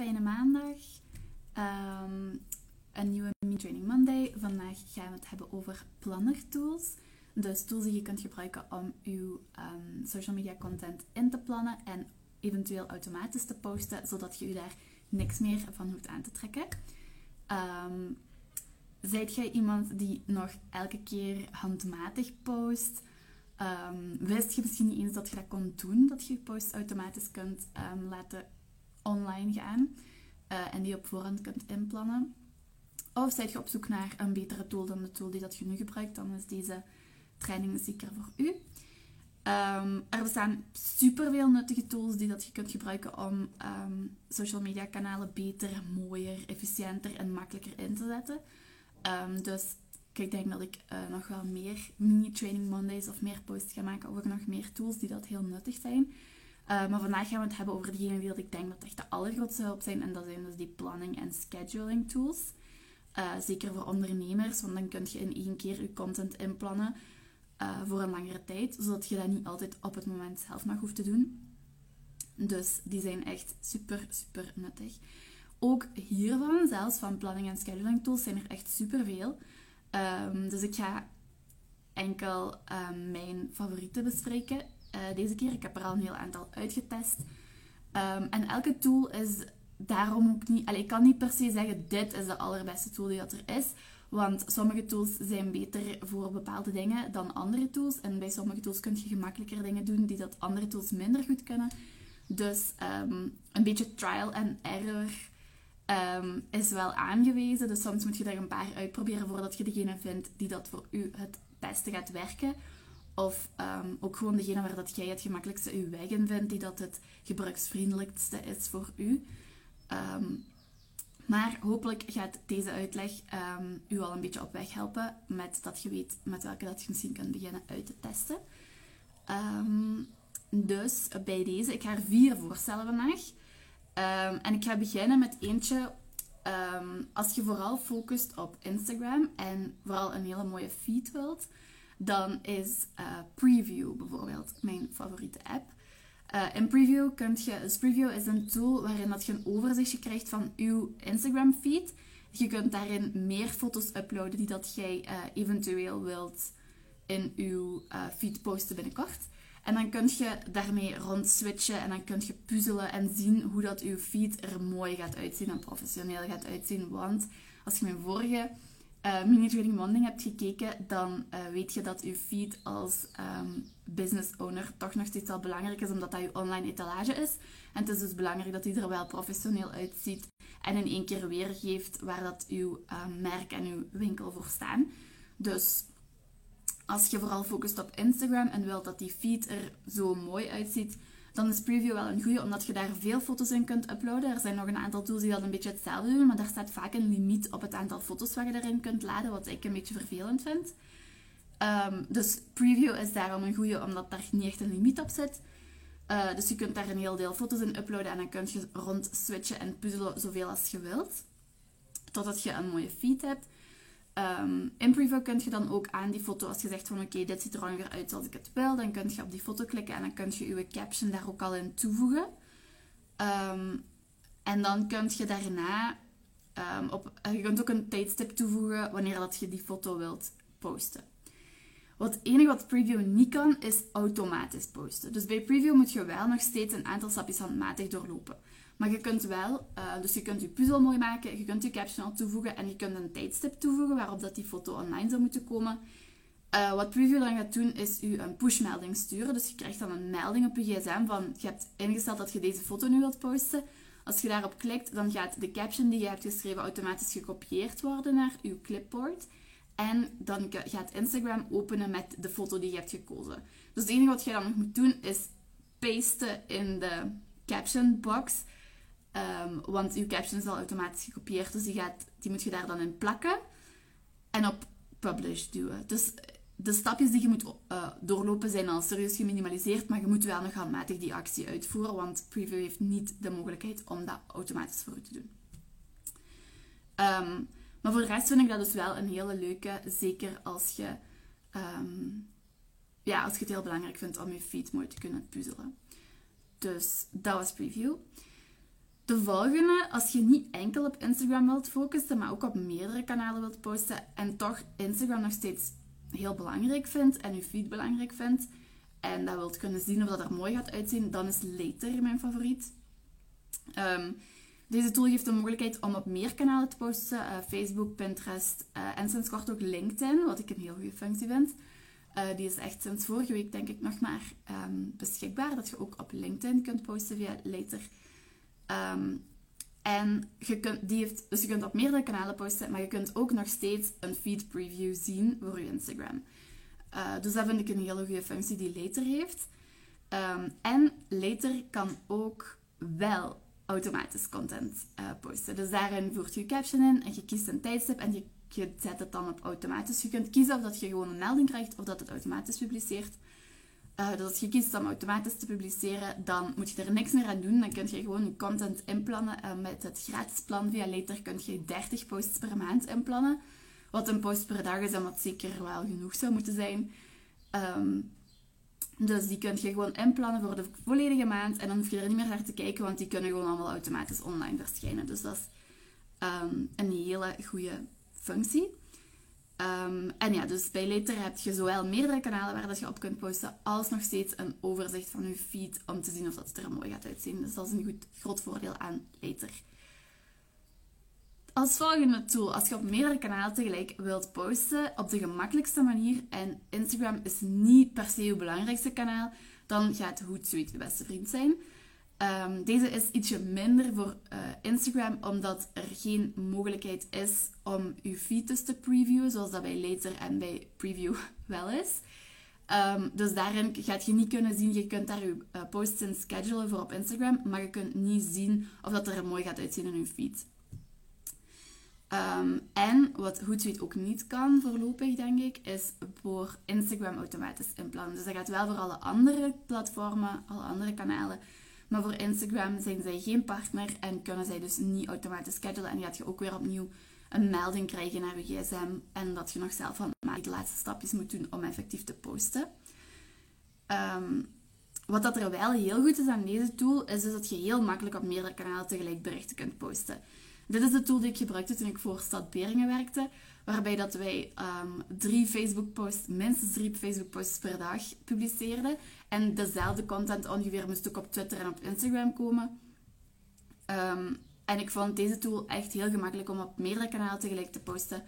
fijne maandag. Ehm, een nieuwe Mini Training Monday. Vandaag gaan we het hebben over planner tools. Dus tools die je kunt gebruiken om je ehm, social media content in te plannen en eventueel automatisch te posten, zodat je je daar niks meer van hoeft aan te trekken. Um, zijt jij iemand die nog elke keer handmatig post? Wist je misschien niet eens dat je dat kon doen, dat je je post automatisch kunt um, laten online gaan uh, en die op voorhand kunt inplannen? Of zijt je op zoek naar een betere tool dan de tool die dat je nu gebruikt, dan is deze training zeker voor u. Um, er bestaan superveel nuttige tools die dat je kunt gebruiken om social media kanalen beter, mooier, efficiënter en makkelijker in te zetten. dus ik denk dat ik uh, nog wel meer mini-training Mondays of meer posts ga maken over nog meer tools die dat heel nuttig zijn. Uh, maar vandaag gaan we het hebben over degene die dat ik denk dat echt de allergrootste hulp zijn. En dat zijn dus die planning en scheduling tools. Uh, zeker voor ondernemers, want dan kun je in één keer je content inplannen voor een langere tijd. Zodat je dat niet altijd op het moment zelf nog hoeft te doen. Dus die zijn echt super, super nuttig. Ook hiervan, zelfs van planning en scheduling tools, zijn er echt super veel. Um, dus ik ga enkel mijn favorieten bespreken uh, deze keer. Ik heb er al een heel aantal uitgetest. Um, en elke tool is daarom ook niet... Ik kan niet per se zeggen, dit is de allerbeste tool die dat er is. Want sommige tools zijn beter voor bepaalde dingen dan andere tools. En bij sommige tools kun je gemakkelijker dingen doen die dat andere tools minder goed kunnen. Dus een beetje trial and error um, is wel aangewezen. Dus soms moet je er een paar uitproberen voordat je degene vindt die dat voor u het beste gaat werken. Of um, ook gewoon degene waar dat jij het gemakkelijkste uw weg in vindt, die dat het gebruiksvriendelijkste is voor u. Um, maar hopelijk gaat deze uitleg um, u al een beetje op weg helpen met dat je weet met welke dat je misschien kunt beginnen uit te testen. dus bij deze, ik ga er vier voorstellen vandaag. En ik ga beginnen met eentje. Als je vooral focust op Instagram en vooral een hele mooie feed wilt, dan is uh, Preview bijvoorbeeld mijn favoriete app. Uh, in Preview kun je, dus Preview is een tool waarin dat je een overzichtje krijgt van uw Instagram feed. Je kunt daarin meer foto's uploaden die dat jij uh, eventueel wilt in uw feed posten binnenkort. En dan kun je daarmee rond switchen en dan kun je puzzelen en zien hoe dat uw feed er mooi gaat uitzien en professioneel gaat uitzien. Want als je mijn vorige uh, mini trading Monday hebt gekeken, dan uh, weet je dat uw feed als um, business owner toch nog steeds wel belangrijk is, omdat dat je online etalage is. En het is dus belangrijk dat hij er wel professioneel uitziet en in één keer weergeeft waar dat uw uh, merk en uw winkel voor staan. Dus als je vooral focust op Instagram en wilt dat die feed er zo mooi uitziet, dan is Preview wel een goede, omdat je daar veel foto's in kunt uploaden. Er zijn nog een aantal tools die dat een beetje hetzelfde doen, maar daar staat vaak een limiet op het aantal foto's wat je erin kunt laden, wat ik een beetje vervelend vind. Um, dus Preview is daarom een goede, omdat daar niet echt een limiet op zit. Uh, dus je kunt daar een heel deel foto's in uploaden en dan kun je rond switchen en puzzelen zoveel als je wilt. Totdat je een mooie feed hebt. Um, in Preview kun je dan ook aan die foto, als je zegt van oké, dit ziet er ongeveer uit zoals ik het wil, dan kun je op die foto klikken en dan kun je je caption daar ook al in toevoegen. Um, en dan kun je daarna, um, op, eh, je kunt ook een tijdstip toevoegen wanneer dat je die foto wilt posten. Wat het enige wat Preview niet kan, is automatisch posten. Dus bij Preview moet je wel nog steeds een aantal stapjes handmatig doorlopen. Maar je kunt wel, uh, dus je kunt je puzzel mooi maken, je kunt je caption al toevoegen en je kunt een tijdstip toevoegen waarop dat die foto online zou moeten komen. Uh, wat Preview dan gaat doen, is u een pushmelding sturen. Dus je krijgt dan een melding op je gsm van, je hebt ingesteld dat je deze foto nu wilt posten. Als je daarop klikt, dan gaat de caption die je hebt geschreven automatisch gekopieerd worden naar uw clipboard. En dan gaat Instagram openen met de foto die je hebt gekozen. Dus het enige wat je dan nog moet doen, is pasten in de caption box Um, want je caption is al automatisch gekopieerd, dus die, die moet je daar dan in plakken en op publish duwen. Dus de stapjes die je moet uh, doorlopen zijn al serieus geminimaliseerd, maar je moet wel nog handmatig die actie uitvoeren, want Preview heeft niet de mogelijkheid om dat automatisch voor je te doen. Um, maar voor de rest vind ik dat dus wel een hele leuke, zeker als je, um, ja, als je het heel belangrijk vindt om je feed mooi te kunnen puzzelen. Dus dat was Preview. De volgende, als je niet enkel op Instagram wilt focussen, maar ook op meerdere kanalen wilt posten en toch Instagram nog steeds heel belangrijk vindt en je feed belangrijk vindt en dat wilt kunnen zien of dat er mooi gaat uitzien, dan is Later mijn favoriet. Ehm, deze tool geeft de mogelijkheid om op meer kanalen te posten. Uh, Facebook, Pinterest uh, en sinds kort ook LinkedIn, wat ik een heel goede functie vind. Uh, die is echt sinds vorige week denk ik nog maar um, beschikbaar. Dat je ook op LinkedIn kunt posten via Later. Um, en je kunt, die heeft, dus je kunt op meerdere kanalen posten, maar je kunt ook nog steeds een feed preview zien voor je Instagram. dus dat vind ik een hele goede functie die Later heeft. Um, en Later kan ook wel automatisch content uh, posten. Dus daarin voert je caption in en je kiest een tijdstip en je, je zet het dan op automatisch. Je kunt kiezen of dat je gewoon een melding krijgt of dat het automatisch publiceert. Uh, dus als je kiest om automatisch te publiceren, dan moet je er niks meer aan doen. Dan kun je gewoon je content inplannen. Uh, met het gratis plan via Later kun je 30 posts per maand inplannen. Wat een post per dag is, en wat zeker wel genoeg zou moeten zijn. Um, dus die kun je gewoon inplannen voor de volledige maand. En dan hoef je er niet meer naar te kijken, want die kunnen gewoon allemaal automatisch online verschijnen. Dus dat is um, een hele goede functie. Um, en ja, dus bij Later heb je zowel meerdere kanalen waar dat je op kunt posten, als nog steeds een overzicht van je feed om te zien of dat het er mooi gaat uitzien. Dus dat is een goed, groot voordeel aan Later. Als volgende tool, als je op meerdere kanalen tegelijk wilt posten op de gemakkelijkste manier en Instagram is niet per se je belangrijkste kanaal, dan gaat Hootsuite de beste vriend zijn. Um, deze is ietsje minder voor uh, Instagram, omdat er geen mogelijkheid is om je feed te previewen, zoals dat bij Later en bij Preview wel is. Um, dus daarin gaat je niet kunnen zien, je kunt daar je uh, posts in schedulen voor op Instagram, maar je kunt niet zien of dat er mooi gaat uitzien in je feed. Um, en wat Hootsuite ook niet kan voorlopig, denk ik, is voor Instagram automatisch inplannen. Dus dat gaat wel voor alle andere platformen, alle andere kanalen. Maar voor Instagram zijn zij geen partner en kunnen zij dus niet automatisch schedulen. En gaat je ook weer opnieuw een melding krijgen naar je gsm. En dat je nog zelf van de laatste stapjes moet doen om effectief te posten. Um, wat dat er wel heel goed is aan deze tool, is dus dat je heel makkelijk op meerdere kanalen tegelijk berichten kunt posten. Dit is de tool die ik gebruikte toen ik voor Stad Beringen werkte. Waarbij dat wij um, drie Facebook posts, minstens drie Facebook posts per dag publiceerden. En dezelfde content ongeveer moest ook op Twitter en op Instagram komen. Um, en ik vond deze tool echt heel gemakkelijk om op meerdere kanalen tegelijk te posten.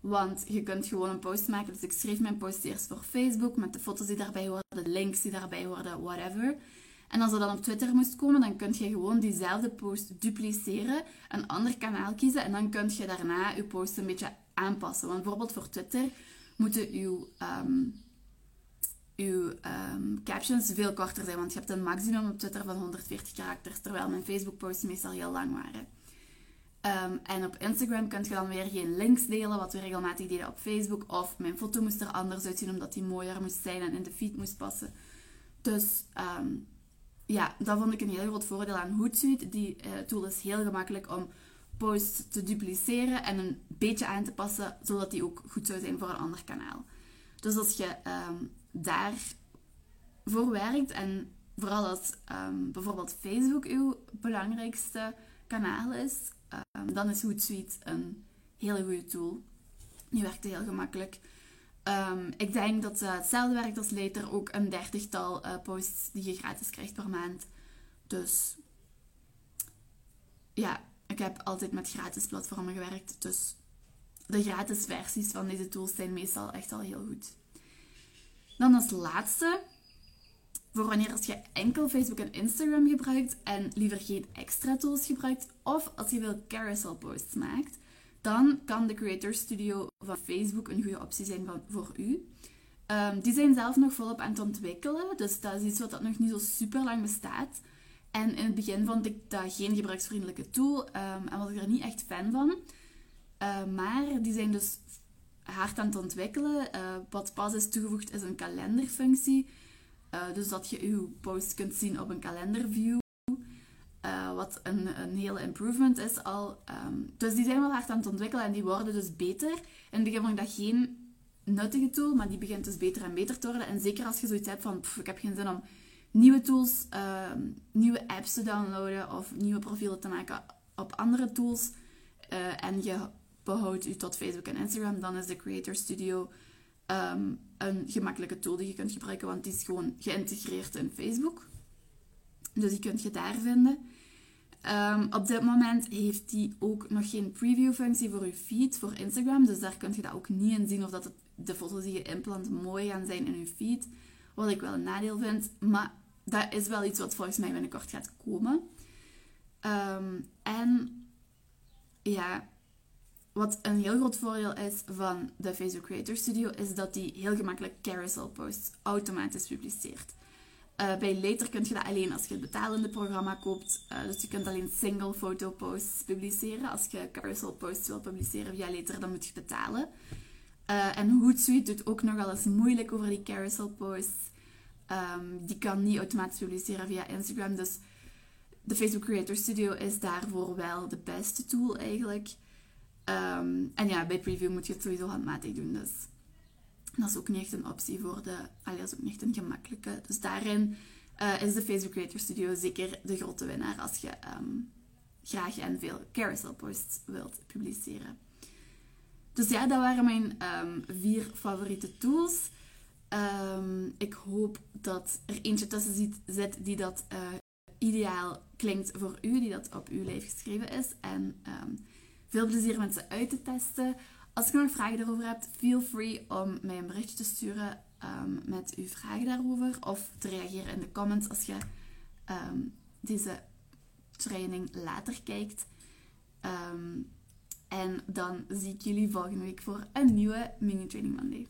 Want je kunt gewoon een post maken. Dus ik schreef mijn post eerst voor Facebook met de foto's die daarbij hoorden, de links die daarbij hoorden, whatever. En als dat dan op Twitter moest komen, dan kun je gewoon diezelfde post dupliceren, een ander kanaal kiezen en dan kun je daarna je post een beetje aanpassen. Want bijvoorbeeld voor Twitter moeten uw, um, captions veel korter zijn, want je hebt een maximum op Twitter van 140 karakters, terwijl mijn Facebook posts meestal heel lang waren. Um, en op Instagram kun je dan weer geen links delen, wat we regelmatig deden op Facebook. Of mijn foto moest er anders uitzien, omdat die mooier moest zijn en in de feed moest passen. Dus ja, dat vond ik een heel groot voordeel aan Hootsuite. Die uh, tool is heel gemakkelijk om posts te dupliceren en een beetje aan te passen, zodat die ook goed zou zijn voor een ander kanaal. Dus als je um, daar voor werkt en vooral als um, bijvoorbeeld Facebook uw belangrijkste kanaal is, um, dan is Hootsuite een hele goede tool. Die werkt heel gemakkelijk. Um, ik denk dat uh, hetzelfde werkt als later ook een dertigtal uh, posts die je gratis krijgt per maand. Dus ja, ik heb altijd met gratis platformen gewerkt. Dus de gratis versies van deze tools zijn meestal echt al heel goed. Dan als laatste, voor wanneer als je enkel Facebook en Instagram gebruikt en liever geen extra tools gebruikt, of als je veel carousel posts maakt, dan kan de Creator Studio van Facebook een goede optie zijn voor u. Um, die zijn zelf nog volop aan het ontwikkelen, dus dat is iets wat dat nog niet zo super lang bestaat. En in het begin vond ik dat geen gebruiksvriendelijke tool um, en was ik er niet echt fan van. Uh, maar die zijn dus hard aan het ontwikkelen. Uh, wat pas is toegevoegd is een kalenderfunctie. Uh, dus dat je uw post kunt zien op een kalenderview. Uh, wat een, een hele improvement is al. Um, dus die zijn wel hard aan het ontwikkelen en die worden dus beter. In het begin vond ik dat geen nuttige tool, maar die begint dus beter en beter te worden. En zeker als je zoiets hebt van, ik heb geen zin om nieuwe tools, ehm, nieuwe apps te downloaden of nieuwe profielen te maken op andere tools uh, en je behoudt je tot Facebook en Instagram, dan is de Creator Studio um, een gemakkelijke tool die je kunt gebruiken, want die is gewoon geïntegreerd in Facebook. Dus die kunt je daar vinden. Um, op dit moment heeft die ook nog geen preview-functie voor je feed, voor Instagram. Dus daar kun je dat ook niet in zien of dat de foto's die je inplant mooi gaan zijn in je feed. Wat ik wel een nadeel vind. Maar dat is wel iets wat volgens mij binnenkort gaat komen. Um, en ja, wat een heel groot voordeel is van de Facebook Creator Studio, is dat die heel gemakkelijk carousel posts automatisch publiceert. Uh, bij Later kun je dat alleen als je het betalende programma koopt. Uh, dus je kunt alleen single foto posts publiceren. Als je carousel posts wil publiceren via Later, dan moet je betalen. Uh, en Hootsuite doet ook nogal eens moeilijk over die carousel posts. Um, die kan niet automatisch publiceren via Instagram. Dus de Facebook Creator Studio is daarvoor wel de beste tool eigenlijk. Um, en ja, bij preview moet je het sowieso handmatig doen. Dus dat is ook niet echt een optie voor de... Allee, dat is ook niet echt een gemakkelijke. Dus daarin uh, is de Facebook Creator Studio zeker de grote winnaar als je um, graag en veel carousel posts wilt publiceren. Dus ja, dat waren mijn vier favoriete tools. ik hoop dat er eentje tussen zit die dat uh, ideaal klinkt voor u, die dat op uw lijf geschreven is. En veel plezier met ze uit te testen. Als je nog vragen daarover hebt, feel free om mij een berichtje te sturen um, met uw vragen daarover. Of te reageren in de comments als je um, deze training later kijkt. en dan zie ik jullie volgende week voor een nieuwe Mini Training Monday.